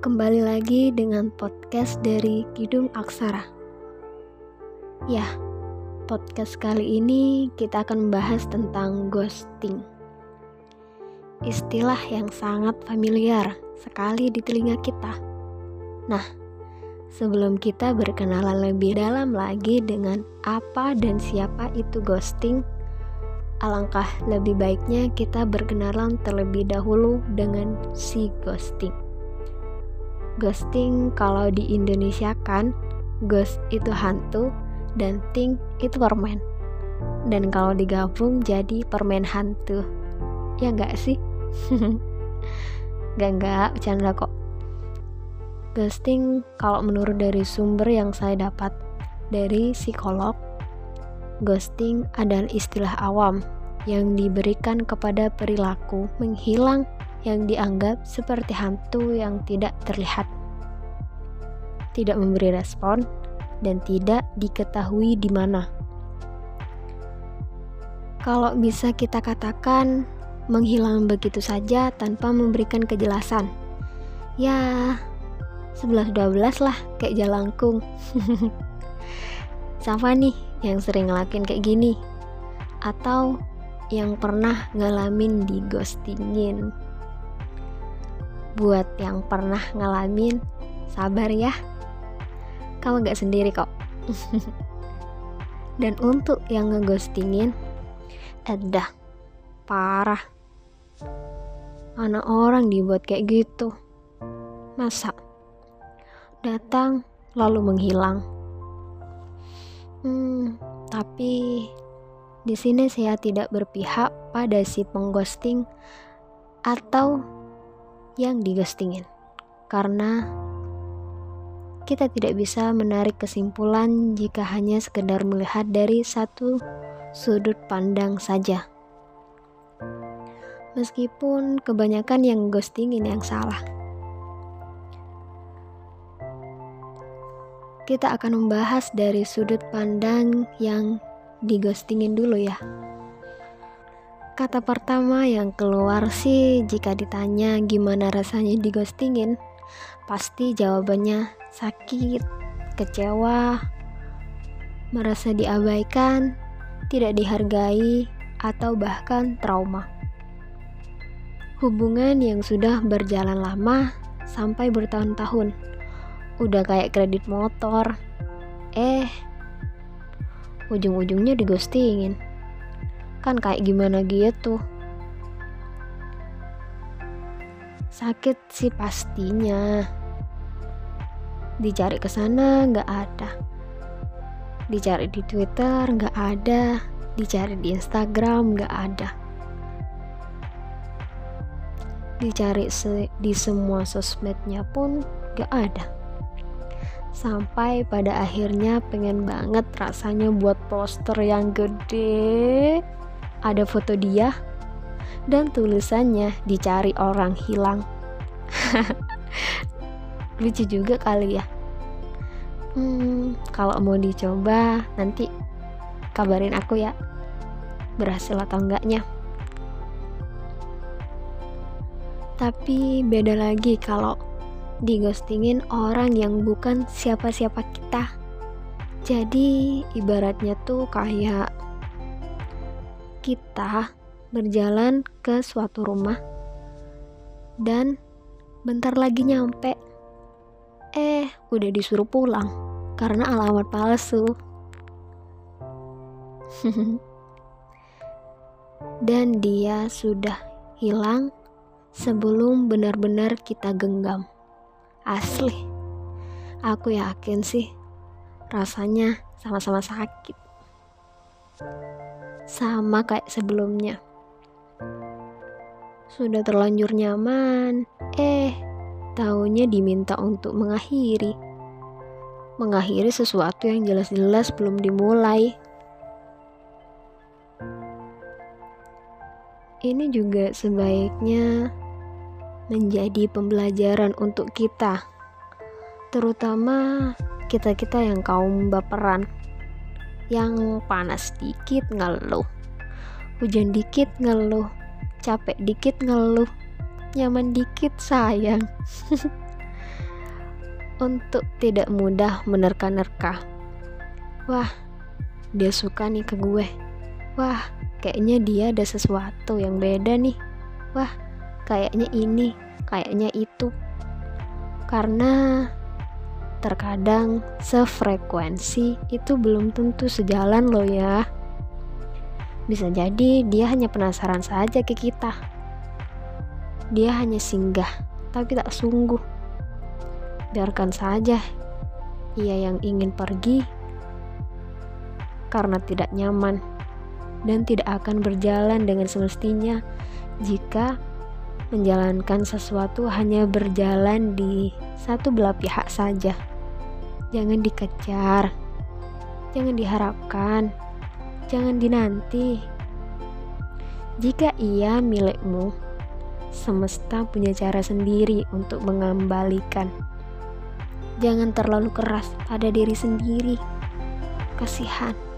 Kembali lagi dengan podcast dari Kidung Aksara. Ya, podcast kali ini kita akan membahas tentang ghosting. Istilah yang sangat familiar sekali di telinga kita. Nah, sebelum kita berkenalan lebih dalam lagi dengan apa dan siapa itu ghosting, alangkah lebih baiknya kita berkenalan terlebih dahulu dengan si ghosting. Ghosting kalau di Indonesia kan ghost itu hantu dan ting itu permen. Dan kalau digabung jadi permen hantu. Ya enggak sih? Gak enggak, bercanda kok. Ghosting kalau menurut dari sumber yang saya dapat dari psikolog, ghosting adalah istilah awam yang diberikan kepada perilaku menghilang yang dianggap seperti hantu yang tidak terlihat, tidak memberi respon, dan tidak diketahui di mana. Kalau bisa kita katakan menghilang begitu saja tanpa memberikan kejelasan. Ya, 11-12 lah kayak jalangkung. Siapa nih yang sering ngelakuin kayak gini? Atau yang pernah ngalamin di ghostingin? Buat yang pernah ngalamin, sabar ya. Kamu gak sendiri kok. Dan untuk yang ngeghostingin, edah, parah. Mana orang dibuat kayak gitu? Masa? Datang lalu menghilang. Hmm, tapi di sini saya tidak berpihak pada si pengghosting atau yang dighostingin karena kita tidak bisa menarik kesimpulan jika hanya sekedar melihat dari satu sudut pandang saja. Meskipun kebanyakan yang ghostingin yang salah. Kita akan membahas dari sudut pandang yang dighostingin dulu ya. Kata pertama yang keluar sih jika ditanya gimana rasanya digostingin, pasti jawabannya sakit, kecewa, merasa diabaikan, tidak dihargai, atau bahkan trauma. Hubungan yang sudah berjalan lama sampai bertahun-tahun, udah kayak kredit motor, eh, ujung-ujungnya digostingin kan kayak gimana gitu sakit sih pastinya. Dicari ke sana nggak ada. Dicari di Twitter nggak ada. Dicari di Instagram nggak ada. Dicari se di semua sosmednya pun nggak ada. Sampai pada akhirnya pengen banget rasanya buat poster yang gede ada foto dia dan tulisannya dicari orang hilang. Lucu juga kali ya. Hmm, kalau mau dicoba nanti kabarin aku ya. Berhasil atau enggaknya. Tapi beda lagi kalau digostingin orang yang bukan siapa-siapa kita. Jadi ibaratnya tuh kayak kita berjalan ke suatu rumah. Dan bentar lagi nyampe. Eh udah disuruh pulang karena alamat palsu. Dan dia sudah hilang sebelum benar-benar kita genggam. Asli. Aku yakin sih rasanya sama-sama sakit sama kayak sebelumnya. Sudah terlanjur nyaman, eh, tahunya diminta untuk mengakhiri. Mengakhiri sesuatu yang jelas-jelas belum dimulai. Ini juga sebaiknya menjadi pembelajaran untuk kita, terutama kita-kita yang kaum baperan yang panas dikit ngeluh hujan dikit ngeluh capek dikit ngeluh nyaman dikit sayang untuk tidak mudah menerka-nerka. Wah, dia suka nih ke gue. Wah, kayaknya dia ada sesuatu yang beda nih. Wah, kayaknya ini, kayaknya itu. Karena terkadang sefrekuensi itu belum tentu sejalan loh ya. Bisa jadi dia hanya penasaran saja ke kita. Dia hanya singgah, tapi tak sungguh biarkan saja ia yang ingin pergi karena tidak nyaman dan tidak akan berjalan dengan semestinya jika menjalankan sesuatu hanya berjalan di satu belah pihak saja. Jangan dikejar, jangan diharapkan, jangan dinanti. Jika ia milikmu, semesta punya cara sendiri untuk mengembalikan. Jangan terlalu keras pada diri sendiri. Kasihan.